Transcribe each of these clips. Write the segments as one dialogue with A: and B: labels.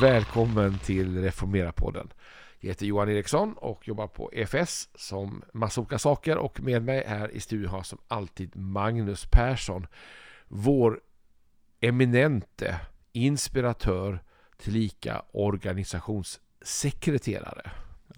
A: Välkommen till Reformera-podden. Jag heter Johan Eriksson och jobbar på EFS som massa olika saker och med mig här i studion har som alltid Magnus Persson, vår eminente inspiratör tillika organisationssekreterare.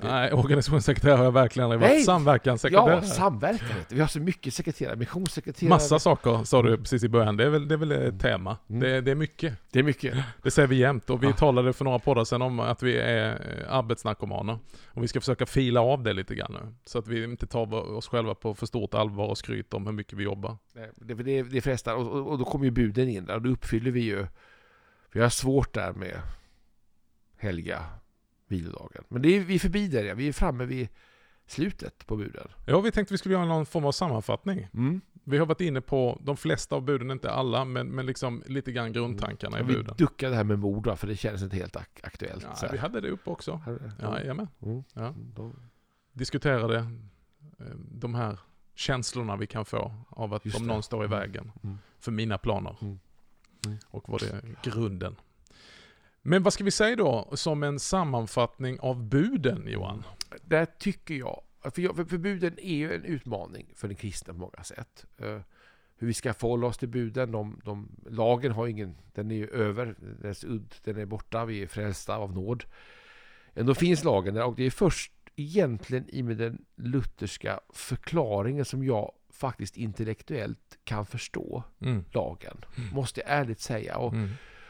B: Nej, organisationssekreterare har jag verkligen aldrig varit. Samverkanssekreterare.
A: Ja, samverkan. Vi har så mycket sekreterare, missionssekreterare.
B: Massa saker sa du precis i början. Det är väl, det är väl ett tema. Mm. Det, det, är mycket.
A: Det är mycket.
B: Det säger vi jämt. Och vi ja. talade för några poddar sedan om att vi är eh, arbetsnarkomaner. Och vi ska försöka fila av det lite grann nu. Så att vi inte tar oss själva på för stort allvar och skryter om hur mycket vi jobbar.
A: Det, det, det frestar. Och, och, och då kommer ju buden in där. Och då uppfyller vi ju. Vi har svårt där med helga vilodagen. Men det är, vi är förbi där, ja. vi är framme vid slutet på buden.
B: Ja, vi tänkte vi skulle göra någon form av sammanfattning. Mm. Vi har varit inne på de flesta av buden, inte alla, men, men liksom lite grann grundtankarna mm. i buden.
A: Vi duckade det här med mord, för det kändes inte helt ak aktuellt.
B: Ja, vi hade det uppe också. Ja, mm. ja. Diskuterade eh, de här känslorna vi kan få av att om någon står i mm. vägen mm. för mina planer. Och vad det är grunden. Men vad ska vi säga då som en sammanfattning av buden, Johan?
A: Det tycker jag. För, jag, för buden är ju en utmaning för den kristna på många sätt. Uh, hur vi ska förhålla oss till buden. De, de, lagen har ingen, den är ju över, dess udd, den är borta, vi är frälsta av nåd. Ändå finns lagen där och det är först egentligen i med den lutherska förklaringen som jag faktiskt intellektuellt kan förstå mm. lagen. Mm. Måste jag ärligt säga. Och mm.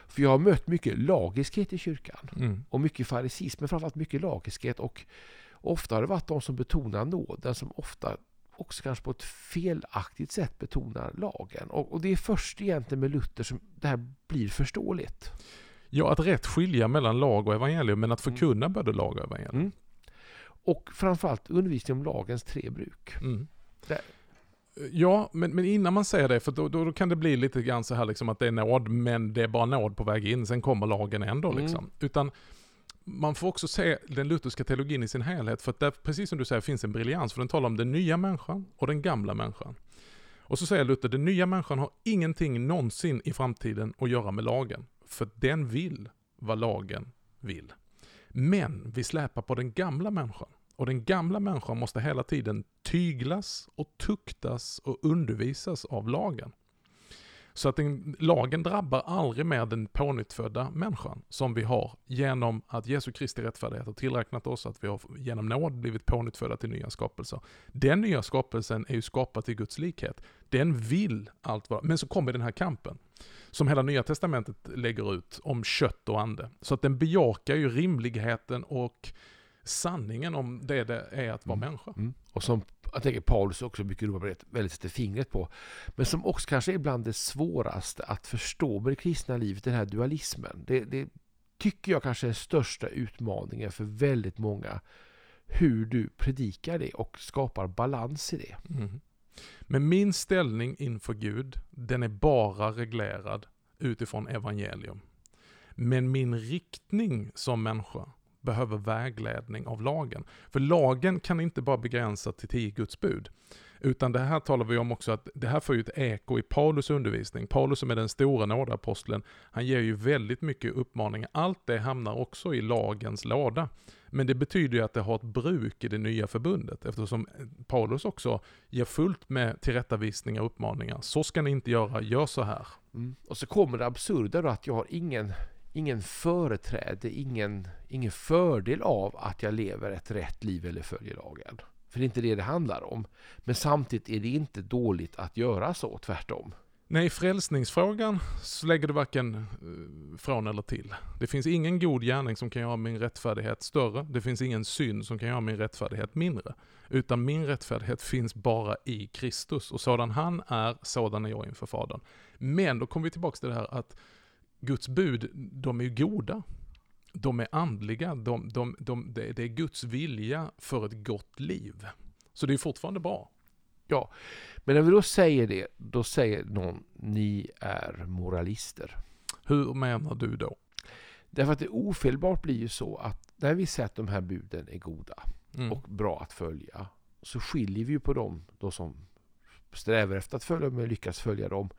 A: För jag har mött mycket lagiskhet i kyrkan. Mm. Och mycket faricism, men framförallt mycket lagiskhet. Och ofta har det varit de som betonar nåden som ofta också kanske på ett felaktigt sätt betonar lagen. Och, och det är först egentligen med Luther som det här blir förståeligt.
B: Ja, att rätt skilja mellan lag och evangelium, men att mm. förkunna mm. både lag och evangelium. Mm.
A: Och framförallt undervisning om lagens tre bruk. Mm.
B: Där, Ja, men, men innan man säger det, för då, då, kan det bli lite grann så här liksom att det är nåd, men det är bara nåd på väg in, sen kommer lagen ändå mm. liksom. Utan man får också se den lutherska teologin i sin helhet, för att där, precis som du säger, finns en briljans, för den talar om den nya människan och den gamla människan. Och så säger Luther, den nya människan har ingenting någonsin i framtiden att göra med lagen, för den vill vad lagen vill. Men vi släpar på den gamla människan. Och den gamla människan måste hela tiden tyglas och tuktas och undervisas av lagen. Så att den, lagen drabbar aldrig mer den pånyttfödda människan som vi har genom att Jesu Kristi rättfärdighet har tillräknat oss, att vi har genom nåd blivit pånyttfödda till nya skapelser. Den nya skapelsen är ju skapad till Guds likhet. Den vill allt vara, men så kommer den här kampen som hela nya testamentet lägger ut om kött och ande. Så att den bejakar ju rimligheten och sanningen om det det är att vara mm. människa. Mm.
A: Och som jag tänker Paulus också mycket Romarbrevet väldigt sätter fingret på. Men som också kanske är bland det svåraste att förstå med det kristna livet, den här dualismen. Det, det tycker jag kanske är den största utmaningen för väldigt många. Hur du predikar det och skapar balans i det. Mm.
B: Men min ställning inför Gud, den är bara reglerad utifrån evangelium. Men min riktning som människa, behöver vägledning av lagen. För lagen kan inte bara begränsa till tio Guds bud. Utan det här talar vi om också att det här får ju ett eko i Paulus undervisning. Paulus som är den stora nådaposteln, han ger ju väldigt mycket uppmaningar. Allt det hamnar också i lagens låda. Men det betyder ju att det har ett bruk i det nya förbundet eftersom Paulus också ger fullt med tillrättavisningar och uppmaningar. Så ska ni inte göra, gör så här.
A: Mm. Och så kommer det absurda då att jag har ingen ingen företräde, ingen, ingen fördel av att jag lever ett rätt liv eller följer lagen. För det är inte det det handlar om. Men samtidigt är det inte dåligt att göra så, tvärtom.
B: Nej, i frälsningsfrågan så lägger du varken eh, från eller till. Det finns ingen god gärning som kan göra min rättfärdighet större. Det finns ingen synd som kan göra min rättfärdighet mindre. Utan min rättfärdighet finns bara i Kristus. Och sådan han är, sådan är jag inför Fadern. Men då kommer vi tillbaka till det här att Guds bud, de är ju goda. De är andliga, de, de, de, det är Guds vilja för ett gott liv. Så det är fortfarande bra.
A: Ja, men när vi då säger det, då säger någon ni är moralister.
B: Hur menar du då?
A: Därför att det ofelbart blir ju så att när vi säger att de här buden är goda
B: Mm.
A: och bra att följa så skiljer vi ju på dem då som strävar efter att följa dem och lyckas följa dem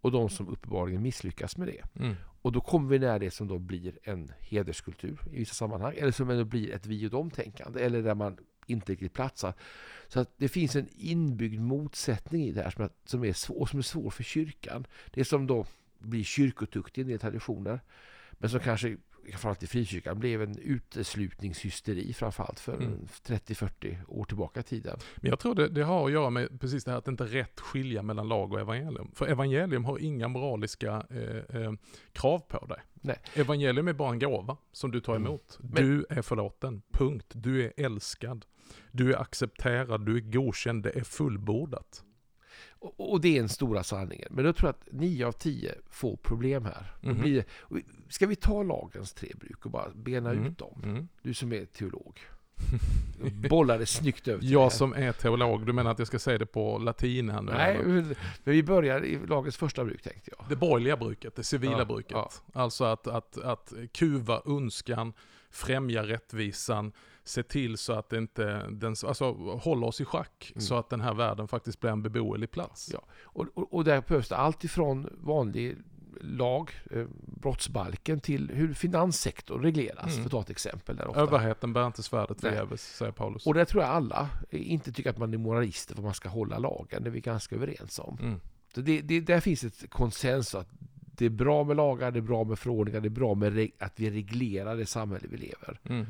A: och de som uppenbarligen misslyckas med det.
B: Mm.
A: Och då kommer vi nära det som då blir en hederskultur i vissa sammanhang eller som ändå blir ett vi och dem-tänkande eller där man inte riktigt platsar. Så att det finns en inbyggd motsättning i det här som är, som är, svår, som är svår för kyrkan. Det som då blir kyrkotukt i en del traditioner men som kanske framförallt i frikyrkan blev en uteslutningshysteri framförallt för
B: Mm.
A: 30-40 år tillbaka i tiden.
B: Men jag tror det, det har att göra med precis det här att inte rätt skilja mellan lag och evangelium. För evangelium har inga moraliska eh, eh, krav på dig.
A: Nej.
B: Evangelium är bara en gåva som du tar
A: Mm.
B: emot.
A: Men-
B: Du är förlåten, punkt. Du är älskad. Du är accepterad, du är godkänd, det är fullbordat.
A: Och, det är den stora sanningen. Men jag tror att 9 av 10 får problem här. Då
B: Mhm.
A: blir ska vi ta lagens tre bruk och bara bena
B: Mm.
A: ut dem?
B: Mm.
A: Du som är teolog. Bollar det snyggt över till
B: Jag som är teolog, du menar att jag ska säga det på latin här nu?
A: Nej, men vi börjar i lagens första bruk tänkte jag.
B: Det borgerliga bruket, det civila
A: Ja,
B: bruket.
A: ja.
B: Alltså att, att, att kuva önskan, främja rättvisan, se till så att det inte, den, alltså hålla oss i schack
A: Mm.
B: så att den här världen faktiskt blir en beboelig plats.
A: Ja. Och, och, och där behövs det allt ifrån vanlig lag, eh, brottsbalken, till hur finanssektorn regleras,
B: Mm.
A: för att ta ett exempel. Där ofta.
B: Överheten bär inte svärdet förgäves, säger Paulus.
A: Och där tror jag alla inte tycker att man är moralister för man ska hålla lagen. Det är vi ganska överens om.
B: Mm.
A: Så det, det, där finns ett konsensus att det är bra med lagar, det är bra med förordningar, det är bra med att vi reglerar det samhälle vi lever.
B: Mm.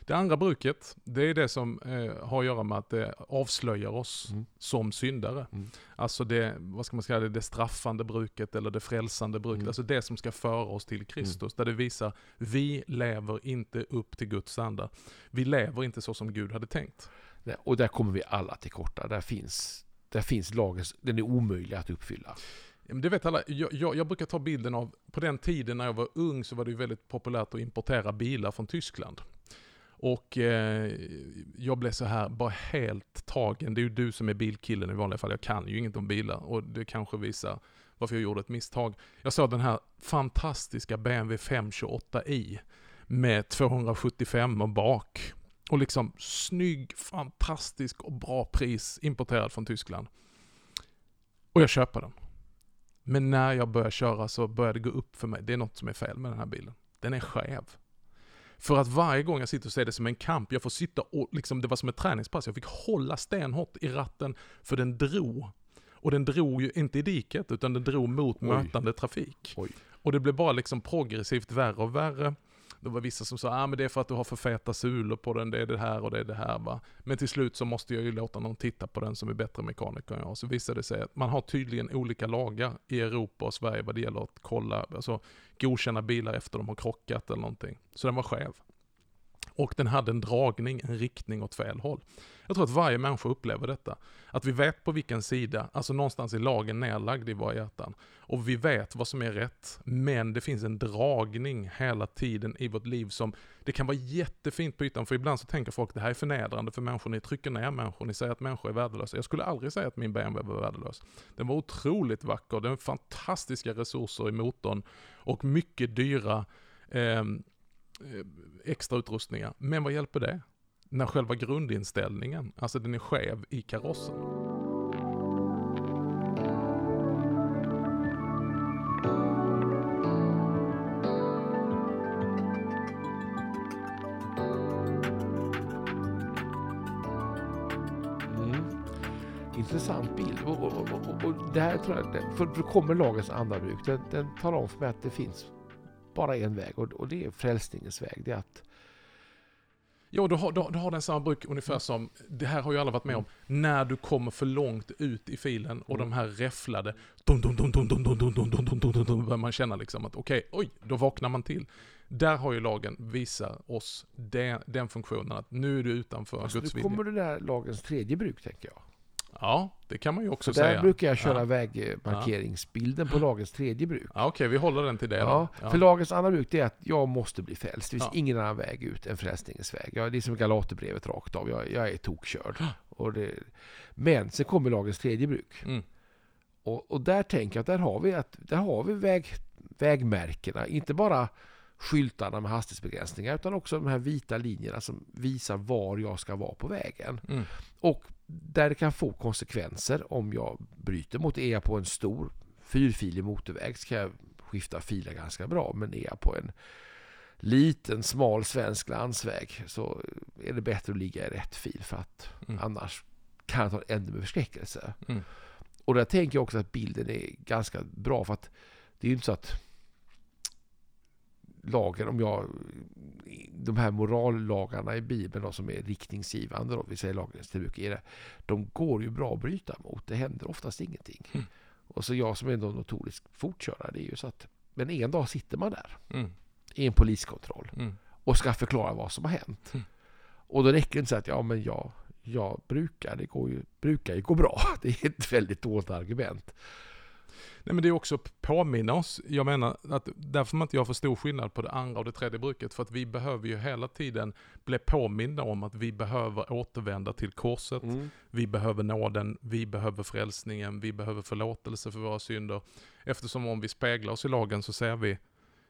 B: Det andra bruket, det är det som eh, har att göra med att det avslöjar oss
A: Mm.
B: som syndare.
A: Mm.
B: Alltså det, vad ska man säga, det, det straffande bruket eller det frälsande bruket.
A: Mm.
B: Alltså det som ska föra oss till Kristus. Där det visar, vi lever inte upp till Guds anda. Vi lever inte så som Gud hade tänkt.
A: Och där kommer vi alla till korta. Där finns, där finns lagens, den är omöjlig att uppfylla.
B: Det vet alla, jag, jag, jag brukar ta bilden av, på den tiden när jag var ung så var det väldigt populärt att importera bilar från Tyskland. Och eh, jag blev så här, bara helt tagen. Det är ju du som är bilkillen i vanliga fall, jag kan ju inget om bilar. Och det kanske visar varför jag gjorde ett misstag. Jag såg den här fantastiska BMW 528i med 275 och bak. Och liksom snygg, fantastisk och bra pris importerad från Tyskland. Och jag köper den. Men när jag börjar köra så börjar det gå upp för mig, det är något som är fel med den här bilen. Den är skev. För att varje gång jag sitter och ser det som en kamp, jag får sitta och liksom, det var som ett träningspass, jag fick hålla stenhårt i ratten för den drog. Och den drog ju inte i diket, utan den drog mot
A: Oj.
B: mötande trafik.
A: Oj.
B: Och det blev bara liksom progressivt värre och värre. Det var vissa som sa, ah, men det är för att du har för feta sulor på den, det är det här och det är det här va. Men till slut så måste jag ju låta någon titta på den som är bättre mekaniker än jag. Så visade det sig att man har tydligen olika lagar i Europa och Sverige vad det gäller att kolla, alltså godkänna bilar efter de har krockat eller någonting. Så den var skev. Och den hade en dragning, en riktning åt fel håll. Jag tror att varje människa upplever detta. Att vi vet på vilken sida, alltså någonstans är lagen nedlagd i våra hjärtan. Och vi vet vad som är rätt, men det finns en dragning hela tiden i vårt liv som, det kan vara jättefint på ytan, för ibland så tänker folk det här är förnedrande för människor, ni trycker ner människor, ni säger att människor är värdelösa. Jag skulle aldrig säga att min BMW var värdelös. Den var otroligt vacker, den har fantastiska resurser i motorn och mycket dyra eh, Eh, extra utrustningar. Men vad hjälper det? När själva grundinställningen, alltså den är skev i karossen.
A: Mm. Intressant bild. Och, och, och, och, och där tror jag, för, för kommer lagens andra bruk. Den, den talar om för mig att det finns bara en väg och, och det är frälsningens väg. Det är att
B: Jo, du har, du, har- du har den samma bruk ungefär som, det här har ju alla varit med om, när du kommer för långt ut i filen och
A: Mm.
B: de här räfflade, dum, dum, dum, dum, dum, dum, dum, dum, dum, dum, dum, dum, dum, börjar man känna liksom att okej, oj, då vaknar man till. Där har ju lagen visat oss det, den funktionen att nu är du utanför
A: alltså,
B: Guds
A: nu
B: vilja.
A: kommer det där lagens tredje bruk tänker jag.
B: Ja, det kan man ju också
A: Så där
B: säga.
A: brukar jag köra
B: Ja.
A: vägmarkeringsbilden på lagens tredje bruk.
B: Ja, okej, vi håller den till det
A: Ja,
B: då.
A: för lagens andra bruk är att jag måste bli frälst. Det finns
B: Ja.
A: ingen annan väg ut än frälsningens väg. Jag, det är som Galaterbrevet rakt av. Jag, jag är tokkörd. Och det, men sen kommer lagens tredje bruk.
B: Mm.
A: Och, och där tänker jag att där har vi, att, där har vi väg, vägmärkena. Inte bara skyltarna med hastighetsbegränsningar utan också de här vita linjerna som visar var jag ska vara på vägen.
B: Mm.
A: Och där det kan få konsekvenser om jag bryter mot, är jag på en stor fyrfilig motorväg så kan jag skifta filer ganska bra. Men är jag på en liten smal svensk landsväg så är det bättre att ligga i rätt fil för att
B: Mm.
A: annars kan jag ta ännu mer förskräckelse.
B: Mm.
A: Och där tänker jag också att bilden är ganska bra för att det är ju inte så att lagen, om jag, de här morallagarna i Bibeln då, som är riktningsgivande, då, vi säger lagens tillbruk, de går ju bra att bryta mot. Det händer oftast ingenting.
B: Mm.
A: Och så jag som är en notorisk fortkörare, det är ju så att, men en dag sitter man där
B: Mm.
A: i en poliskontroll
B: Mm.
A: och ska förklara vad som har hänt.
B: Mm.
A: Och då räcker det inte att säga att ja, men jag, jag brukar, det går ju, brukar ju gå bra. Det är ett väldigt dåligt argument.
B: Nej men det är också påminna oss, jag menar att därför man inte jag får stor skillnad på det andra och det tredje bruket, för att vi behöver ju hela tiden bli påminna om att vi behöver återvända till korset,
A: Mm.
B: vi behöver nåden, vi behöver frälsningen, vi behöver förlåtelse för våra synder. Eftersom om vi speglar oss i lagen så säger vi,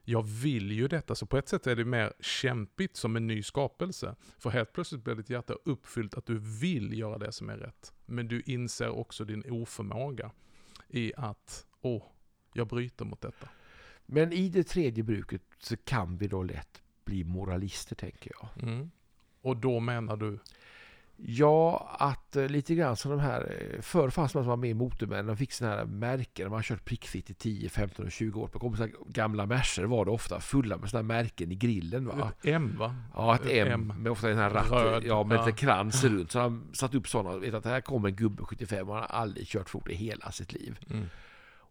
B: jag vill ju detta, så på ett sätt är det mer kämpigt som en ny skapelse. För helt plötsligt blir ditt hjärta uppfyllt att du vill göra det som är rätt. Men du inser också din oförmåga i att, åh, jag bryter mot detta.
A: Men i det tredje bruket så kan vi då lätt bli moralister, tänker jag.
B: Mm. Och då menar du,
A: Ja, att eh, lite grann som de här, eh, förr fanns man som var med i Motormännen, de fick sådana här märken, de har kört prickfritt i 10, 15 och 20 år. På kom så gamla Mercer var det ofta fulla med sådana här märken i grillen. Va?
B: ett M va?
A: Ja, ett
B: Ett
A: M,
B: M.
A: med ofta den här ratten,
B: Röd,
A: ja, med
B: ja.
A: lite krans runt. Så han satt upp sådana, vet att här kommer en gubbe 75 och han har aldrig kört fort i hela sitt liv.
B: Mm.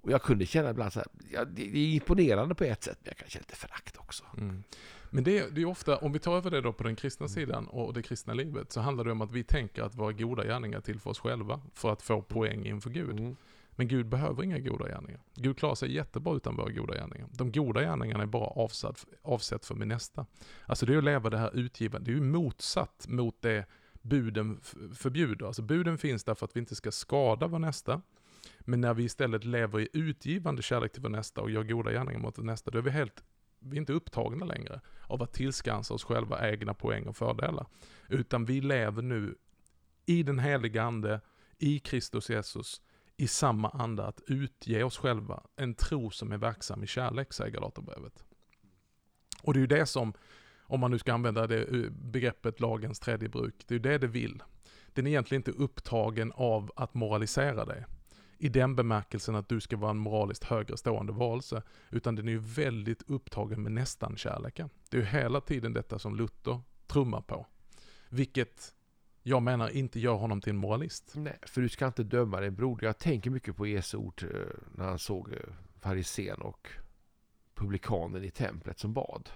A: Och jag kunde känna ibland så här, ja, det, är imponerande på ett sätt, men jag kan känna lite förakt också.
B: Mm. Men det är, det är ofta, om vi tar över det då på den kristna
A: Mm.
B: sidan och det kristna livet, så handlar det om att vi tänker att våra goda gärningar är till för oss själva, för att få poäng inför Gud.
A: Mm.
B: Men Gud behöver inga goda gärningar. Gud klarar sig jättebra utan våra goda gärningar. De goda gärningarna är bara avsatt, avsett för min nästa. Alltså det är att leva det här utgivande, det är ju motsatt mot det buden förbjuder. Alltså buden finns därför att vi inte ska skada vår nästa. Men när vi istället lever i utgivande kärlek till vår nästa och gör goda gärningar mot vår nästa, då är vi helt, vi är inte upptagna längre av att tillskansa oss själva egna poäng och fördelar. Utan vi lever nu i den heliga ande, i Kristus Jesus, i samma anda att utge oss själva en tro som är verksam i kärlek, säger Galaterbrevet. Och det är ju det som, om man nu ska använda det eh, begreppet lagens tredje bruk, det är ju det det vill. Den är egentligen inte upptagen av att moralisera dig. I den bemärkelsen att du ska vara en moraliskt högre stående varelse. Utan den är ju väldigt upptagen med nästan kärleken. Det är ju hela tiden detta som Luther trummar på. Vilket jag menar inte gör honom till en moralist.
A: Nej, för du ska inte döma din broder. Jag tänker mycket på Jesu ord eh, när han såg eh, farisén och publikanen i templet som bad.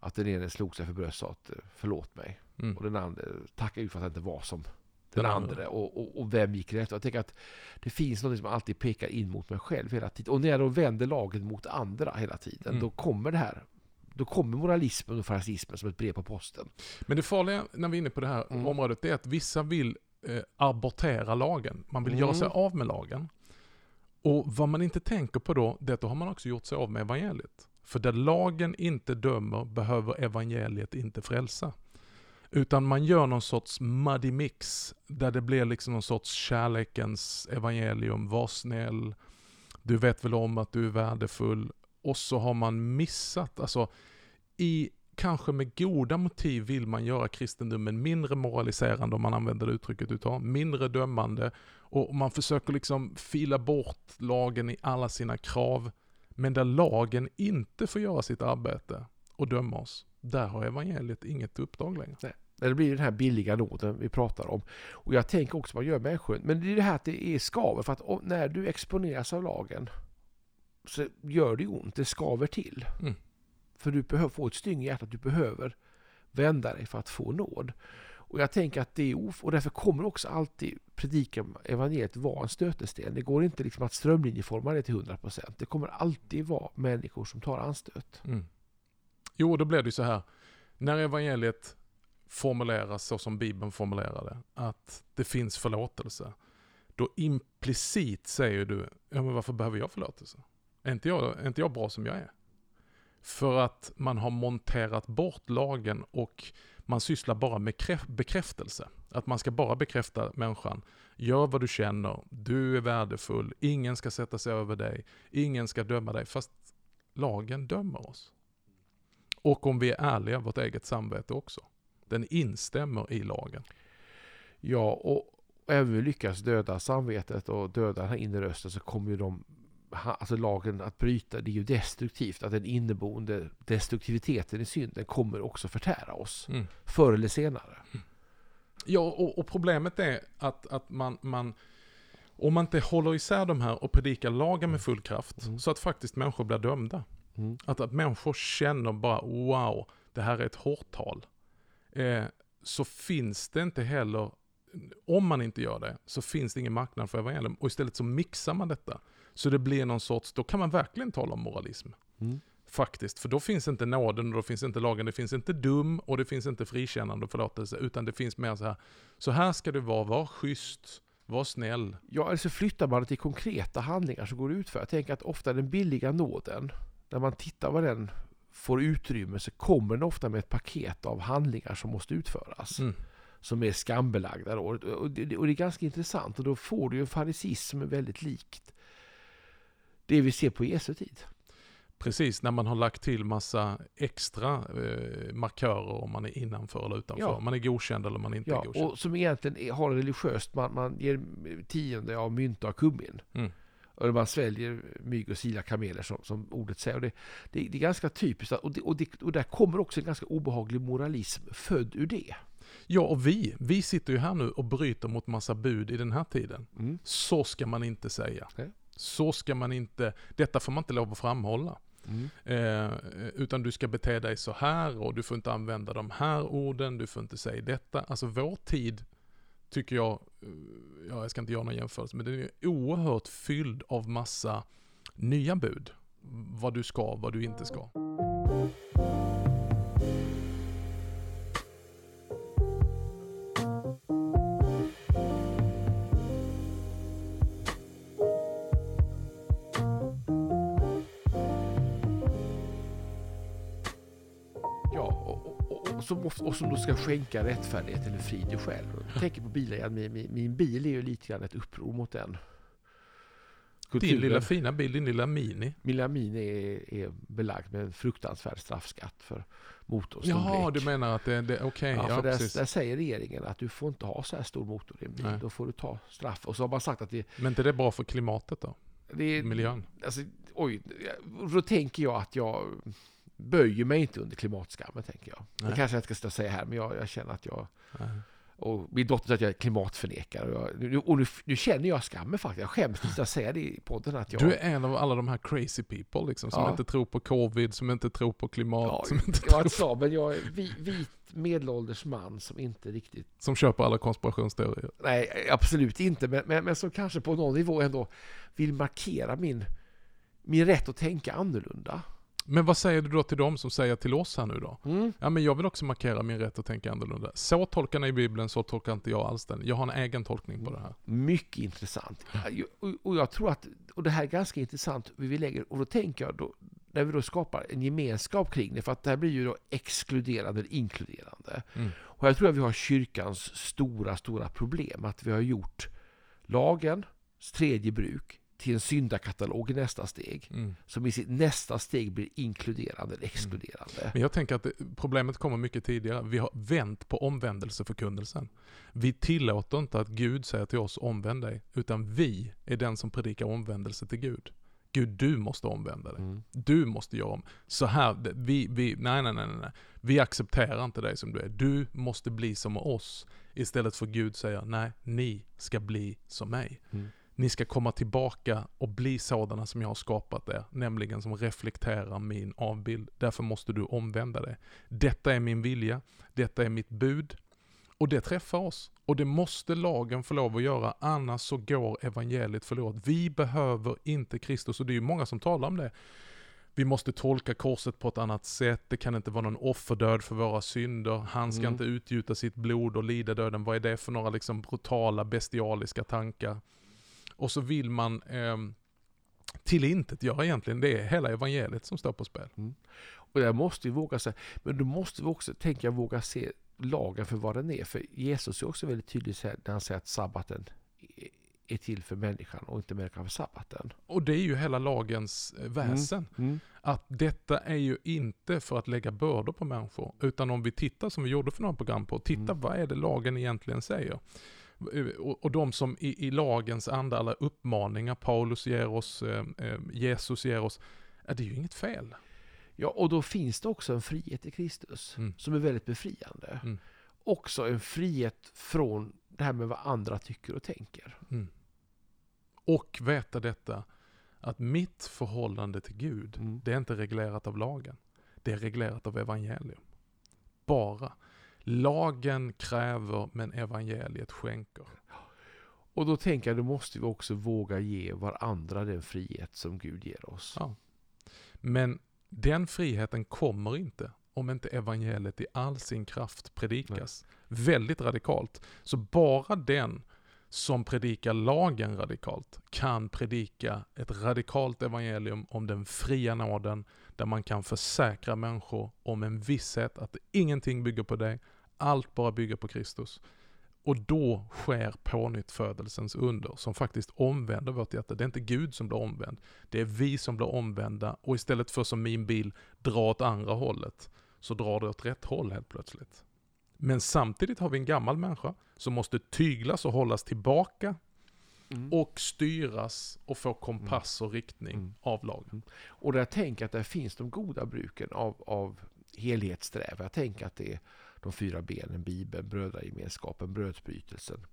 A: Att den ene slog sig för bröstet och sa att eh, förlåt mig.
B: Mm.
A: Och den andra tackade Gud för att han inte var som den,
B: Den
A: andra.
B: andra.
A: Och, och, och vem gick rätt? Jag tänker att det finns något som alltid pekar in mot mig själv hela tiden. Och när jag då vänder laget mot andra hela tiden,
B: Mm.
A: då kommer det här. Då kommer moralismen och farisismen som ett brev på posten.
B: Men det farliga när vi är inne på det här
A: Mm.
B: området är att vissa vill eh, abortera lagen. Man vill
A: Mm.
B: göra sig av med lagen. Och vad man inte tänker på då, det är att då har man också gjort sig av med evangeliet. För där lagen inte dömer behöver evangeliet inte frälsa. Utan man gör någon sorts muddy mix, där det blir liksom någon sorts kärlekens evangelium, var snäll, du vet väl om att du är värdefull. Och så har man missat, alltså i kanske med goda motiv vill man göra kristendomen mindre moraliserande om man använder det uttrycket du tar, mindre dömande och man försöker liksom fila bort lagen i alla sina krav. Men där lagen inte får göra sitt arbete och döma oss, där har evangeliet inget uppdrag längre.
A: När det blir den här billiga nåden vi pratar om. Och jag tänker också vad gör människor. Men det är det här att det är skaver. För att när du exponeras av lagen så gör det ont. Det skaver till.
B: Mm.
A: För du behöver få ett styng i hjärtat. Du behöver vända dig för att få nåd. Och jag tänker att det är of- och därför kommer också alltid predikan evangeliet vara en stötesten. Det går inte liksom att strömlinjeforma det till 100%. Det kommer alltid vara människor som tar anstöt.
B: Mm. Jo, då blir det ju så här. När evangeliet formuleras så som Bibeln formulerar det, att det finns förlåtelse, då implicit säger du, ja men varför behöver jag förlåtelse? Är inte jag, är inte jag bra som jag är? För att man har monterat bort lagen och man sysslar bara med bekräftelse. Att man ska bara bekräfta människan. Gör vad du känner, du är värdefull, ingen ska sätta sig över dig, ingen ska döma dig. Fast lagen dömer oss. Och om vi är ärliga, vårt eget samvete också. Den instämmer i lagen.
A: Ja, och även om vi lyckas döda samvetet och döda den här inre rösten så kommer ju de alltså lagen att bryta, det är ju destruktivt. Att den inneboende destruktiviteten i synden kommer också förtära oss. Mm. Förr eller senare. Mm.
B: Ja, och, och, problemet är att, att man, man om man inte håller isär de här och predikar lagen med full kraft, mm. så att faktiskt människor blir dömda. Mm. Att, att människor känner bara wow, det här är ett hårt tal. Eh, så finns det inte heller, om man inte gör det, så finns det ingen marknad för evangelium. Och istället så mixar man detta. Så det blir någon sorts, då kan man verkligen tala om moralism. Mm. Faktiskt, för då finns inte nåden och då finns inte lagen, det finns inte dum och det finns inte frikännande och förlåtelse, utan det finns mer så här, så här ska du vara, var schysst, var snäll.
A: Ja, eller så flyttar man det till konkreta handlingar som går ut för. Jag tänker att ofta den billiga nåden, när man tittar vad den får utrymme så kommer den ofta med ett paket av handlingar som måste utföras. Mm. Som är skambelagda. Då. Och, det, och det är ganska intressant och då får du en farisism väldigt likt det vi ser på Jesu tid.
B: Precis, när man har lagt till massa extra eh, markörer om man är innanför eller utanför. Ja. Man är godkänd eller man inte
A: ja,
B: är godkänd.
A: och som egentligen har religiöst, man, man ger tionde av mynta och kummin. Mm. Och man sväljer mygg och sila kameler som, som ordet säger. Och det, det, det, är ganska typiskt och, det, och, det, och där kommer också en ganska obehaglig moralism född ur det.
B: Ja, och vi, vi sitter ju här nu och bryter mot massa bud i den här tiden. Mm. Så ska man inte säga. Nej. Så ska man inte, detta får man inte lov att framhålla. Mm. Eh, utan du ska bete dig så här och du får inte använda de här orden, du får inte säga detta. Alltså vår tid tycker jag, eh, ja jag ska inte göra någon jämförelse, men den är oerhört fylld av massa nya bud. Vad du ska, vad du inte ska.
A: Som, och som då ska skänka rättfärdighet eller frid i själv. Jag tänker på bilar igen. Min, min, min, bil är ju lite grann ett uppror mot den.
B: Kulturen. Din lilla fina bil, din lilla Mini.
A: Min lilla Mini är, är belagd med en fruktansvärd straffskatt för motorstorlek.
B: Ja, du menar att det, det okej. Okay,
A: ja, ja, där, där, säger regeringen att du får inte ha så här stor motor i en bil. Nej. Då får du ta straff. Och så har man sagt att det...
B: Men inte det är bra för klimatet då?
A: Det,
B: Miljön?
A: Alltså, oj, då tänker jag att jag böjer mig inte under klimatskammen, tänker jag. Nej. Det kanske jag inte ska säga här, men jag, jag känner att jag... Nej. Och min dotter säger att jag är klimatförnekare. Och, jag, och nu, nu, känner jag skammen faktiskt. Jag skäms inte att säga det i podden. Att jag...
B: Du är en av alla de här crazy people liksom, som ja. inte tror på covid, som inte tror på klimat. Ja, som inte
A: jag tror... sa, men jag är vit medelålders man som inte riktigt...
B: Som köper alla konspirationsteorier?
A: Nej, absolut inte. Men, men, men som kanske på någon nivå ändå vill markera min, min rätt att tänka annorlunda.
B: Men vad säger du då till dem som säger till oss här nu då? Mm. Ja men jag vill också markera min rätt att tänka annorlunda. Så tolkar ni Bibeln, så tolkar inte jag alls den. Jag har en egen tolkning på det här.
A: Mycket intressant. Och jag tror att, och det här är ganska intressant, vi lägger, och då tänker jag då, när vi då skapar en gemenskap kring det, för att det här blir ju då exkluderande eller inkluderande. Mm. Och jag tror att vi har kyrkans stora, stora problem, att vi har gjort lagens tredje bruk till en syndakatalog i nästa steg. Mm. Som i sitt nästa steg blir inkluderande eller exkluderande. Mm.
B: Men jag tänker att problemet kommer mycket tidigare. Vi har vänt på omvändelseförkunnelsen. Vi tillåter inte att Gud säger till oss omvänd dig, utan vi är den som predikar omvändelse till Gud. Gud, du måste omvända dig. Mm. Du måste göra om. Så här, vi, vi, nej, nej, nej, nej. Vi accepterar inte dig som du är. Du måste bli som oss. Istället för Gud säger, nej, ni ska bli som mig. Mm. Ni ska komma tillbaka och bli sådana som jag har skapat er, nämligen som reflekterar min avbild. Därför måste du omvända dig. Detta är min vilja, detta är mitt bud. Och det träffar oss. Och det måste lagen få lov att göra, annars så går evangeliet förlorat. Vi behöver inte Kristus, och det är ju många som talar om det. Vi måste tolka korset på ett annat sätt, det kan inte vara någon offerdöd för våra synder, han ska mm. inte utgjuta sitt blod och lida döden. Vad är det för några liksom brutala, bestialiska tankar? Och så vill man eh, till intet göra egentligen. Det är hela evangeliet som står på spel. Mm.
A: Och där måste vi våga säga, men då måste vi också, tänka våga se lagen för vad den är. För Jesus är också väldigt tydlig när han säger att sabbaten är till för människan och inte människan för sabbaten.
B: Och det är ju hela lagens eh, väsen. Mm. Mm. Att detta är ju inte för att lägga bördor på människor, utan om vi tittar som vi gjorde för några program på, titta mm. vad är det lagen egentligen säger. Och, de som i, i lagens anda, alla uppmaningar Paulus ger oss, eh, eh, Jesus ger oss, är det är ju inget fel.
A: Ja, och då finns det också en frihet i Kristus mm. som är väldigt befriande. Mm. Också en frihet från det här med vad andra tycker och tänker. Mm.
B: Och veta detta, att mitt förhållande till Gud, mm. det är inte reglerat av lagen. Det är reglerat av evangelium. Bara. Lagen kräver, men evangeliet skänker.
A: Och då tänker jag, då måste vi också våga ge varandra den frihet som Gud ger oss. Ja.
B: Men den friheten kommer inte om inte evangeliet i all sin kraft predikas. Nej. Väldigt radikalt. Så bara den som predikar lagen radikalt kan predika ett radikalt evangelium om den fria nåden där man kan försäkra människor om en visshet att ingenting bygger på dig, allt bara bygger på Kristus. Och då sker pånyttfödelsens under som faktiskt omvänder vårt hjärta. Det är inte Gud som blir omvänd, det är vi som blir omvända och istället för som min bil dra åt andra hållet så drar det åt rätt håll helt plötsligt. Men samtidigt har vi en gammal människa som måste tyglas och hållas tillbaka mm. och styras och få kompass och riktning mm. av lagen. Mm.
A: Och där tänker jag att där finns de goda bruken av, av helhetssträvan. Jag tänker att det är de fyra benen, Bibeln, brödragemenskapen, brödsbrytelsen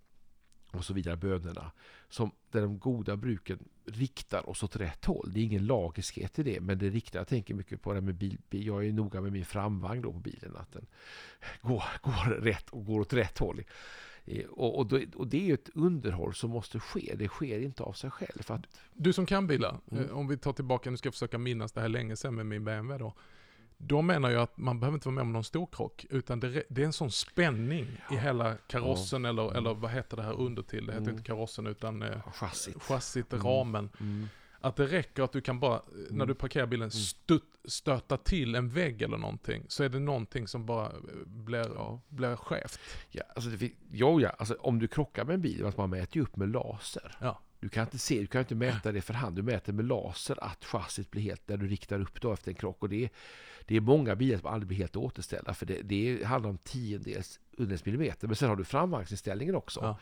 A: och så vidare, bönerna. Som där de goda bruken riktar oss åt rätt håll. Det är ingen lagiskhet i det, men det riktar, jag tänker mycket på det med bil, jag är noga med min framvagn då på bilen, att den går, går rätt och går åt rätt håll. Eh, och, och, och, det är ju ett underhåll som måste ske. Det sker inte av sig själv. Att...
B: Du som kan bilar, mm. Eh, om vi tar tillbaka, nu ska jag försöka minnas det här länge sedan med min BMW då. De menar ju att man behöver inte vara med om någon stor krock, utan det, det är en sån spänning ja. i hela karossen, ja. eller, mm. eller vad heter det här under till? Det heter mm. inte karossen utan eh, chassit, chassit mm. ramen. Mm. Att det räcker att du kan bara, när mm. du parkerar bilen, mm. stut, stöta till en vägg eller någonting, så är det någonting som bara eh, blir, ja. blir skevt.
A: Ja, alltså det, jo, ja, alltså om du krockar med en bil, man mäter ju upp med laser. Ja. Du kan inte se, du kan inte mäta det för hand, du mäter med laser att chassit blir helt, när du riktar upp då efter en krock. Och det är, det är många bilar som aldrig blir helt återställda, för det, det handlar om tiondels, hundradels millimeter. Men sen har du framvagnsinställningen också. Ja.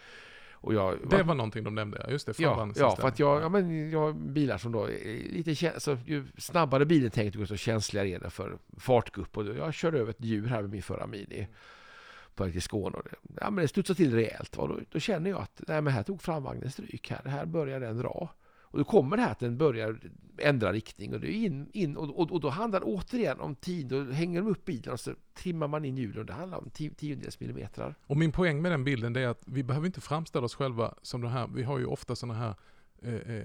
B: Jag, det var någonting de nämnde, just det.
A: Ja, ja, för att jag, ja, men jag har bilar som då är lite alltså, ju snabbare bilen tänker desto känsligare är den för fartgupp. Och jag körde över ett djur här med min förra Mini på väg till Skåne. Och det, ja, men det studsade till rejält. Och då, då känner jag att nej, men här tog framvagnen stryk. Här, här börjar den dra. Och då kommer det här att den börjar ändra riktning och, det är in, in, och, och, och då handlar det återigen om tid. Då hänger de upp bilen och så trimmar man in hjulen. Det handlar om tiondels millimeter.
B: Och min poäng med den bilden är att vi behöver inte framställa oss själva som det här. Vi har ju ofta sådana här eh, eh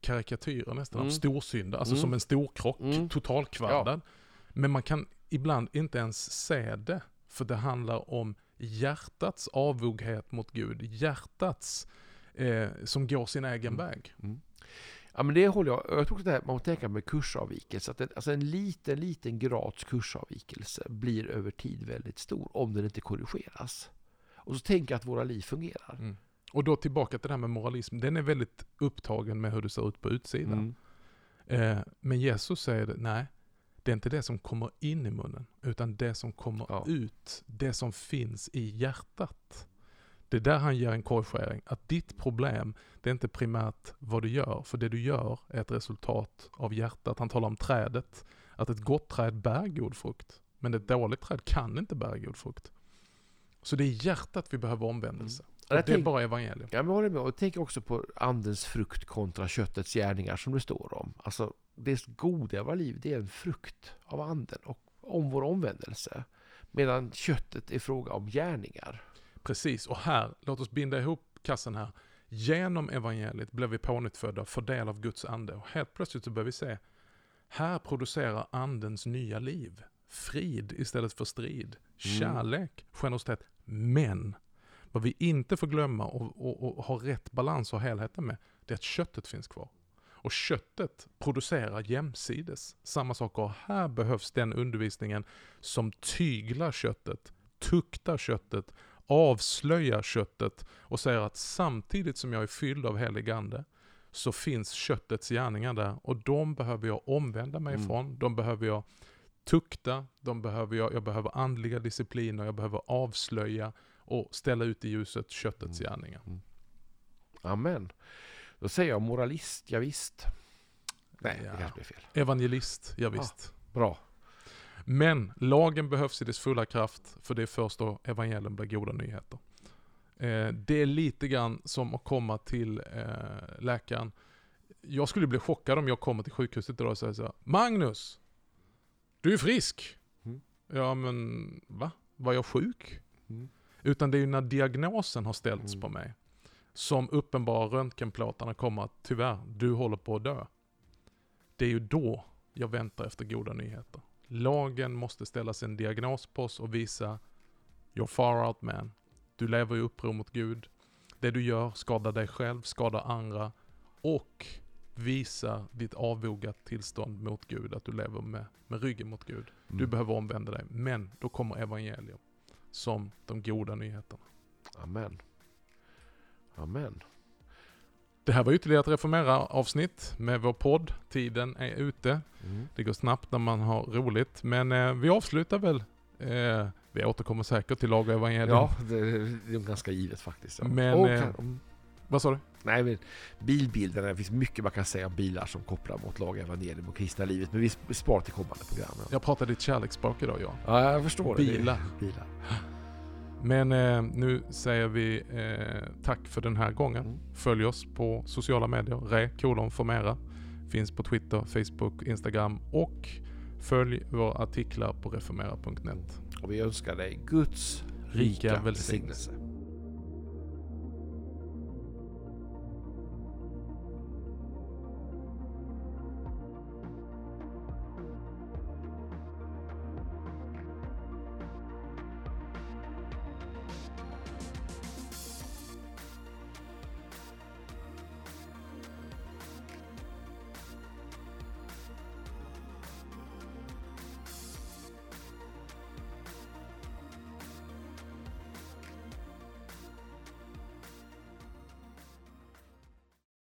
B: karikatyrer nästan mm. av storsynder. Alltså mm. som en storkrock, mm. totalkvaddad. Ja. Men man kan ibland inte ens se det. För det handlar om hjärtats avoghet mot Gud. Hjärtats eh, som går sin egen mm. väg. Mm.
A: Ja, men det håller jag. Jag tror att det här, man måste tänka med kursavvikelse. Att det, alltså en liten, liten grads kursavvikelse blir över tid väldigt stor om den inte korrigeras. Och så tänker jag att våra liv fungerar. Mm.
B: Och då tillbaka till det här med moralism. Den är väldigt upptagen med hur det ser ut på utsidan. Mm. Eh, men Jesus säger det, nej, det är inte det som kommer in i munnen, utan det som kommer ja. ut, det som finns i hjärtat. Det är där han ger en korrigering. Att ditt problem, det är inte primärt vad du gör, för det du gör är ett resultat av hjärtat. Han talar om trädet, att ett gott träd bär god frukt, men ett dåligt träd kan inte bära god frukt. Så det är hjärtat vi behöver omvändelse. Mm. det är bara evangelium.
A: Ja, men håller med. Och tänk också på andens frukt kontra köttets gärningar som det står om. Alltså, det goda våra liv, det är en frukt av anden och om vår omvändelse. Medan köttet är fråga om gärningar.
B: Precis, och här, låt oss binda ihop kassen här. Genom evangeliet blev vi pånyttfödda, för del av Guds ande. Och helt plötsligt så börjar vi se, här producerar andens nya liv. Frid istället för strid. Mm. Kärlek, generositet. Men, vad vi inte får glömma och, och, och ha rätt balans och helheten med, det är att köttet finns kvar. Och köttet producerar jämsides samma saker. Här behövs den undervisningen som tyglar köttet, tuktar köttet, avslöjar köttet och säger att samtidigt som jag är fylld av helig ande så finns köttets gärningar där och de behöver jag omvända mig
A: Mm.
B: ifrån. De behöver jag tukta, de behöver jag, jag behöver andliga discipliner, jag behöver avslöja och ställa ut i ljuset köttets
A: Mm.
B: gärningar.
A: Amen. Då säger jag moralist, ja, visst. Nej,
B: Ja.
A: det kanske blir fel.
B: Evangelist, ja, visst.
A: Bra.
B: Men lagen behövs i dess fulla kraft, för det är först då evangelium blir goda nyheter. Eh, det är lite grann som att komma till eh, läkaren. Jag skulle bli chockad om jag kommer till sjukhuset idag och säger så här, Magnus! Du är frisk!
A: Mm.
B: Ja men, va? Var jag sjuk?
A: Mm.
B: Utan det är ju när diagnosen har ställts
A: Mm.
B: på mig som uppenbara röntgenplåtarna kommer att tyvärr, du håller på att dö. Det är ju då jag väntar efter goda nyheter. Lagen måste ställas en diagnos på oss och visa You're far out man. Du lever i uppror mot Gud. Det du gör skadar dig själv, skadar andra och visa ditt avvogat tillstånd mot Gud, att du lever med, med ryggen mot Gud. Du
A: Mm.
B: behöver omvända dig. Men då kommer evangelium som de goda nyheterna.
A: Amen. Amen.
B: Det här var ytterligare ett Reformera-avsnitt med vår podd. Tiden är ute.
A: Mm.
B: Det går snabbt när man har roligt. Men eh, vi avslutar väl. Eh, vi återkommer säkert till lag och evangelium.
A: Ja, det, det är ganska givet faktiskt. Ja.
B: Men,
A: Och
B: eh. Vad sa du?
A: Nej, men bilbilderna, det finns mycket man kan säga om bilar som kopplar mot lag, evangelium och kristna livet. Men vi sp- sparar till kommande program. Ja,
B: Jag pratar ditt kärleksspråk idag ja.
A: ja jag förstår.
B: Bilar.
A: Det. Bilar.
B: Men eh, nu säger vi eh, tack för den här gången.
A: Mm.
B: Följ oss på sociala medier. Re kolon formera. Finns på Twitter, Facebook, Instagram och följ våra artiklar på reformera.net.
A: Och vi önskar dig Guds
B: Rika
A: rika välsignelse.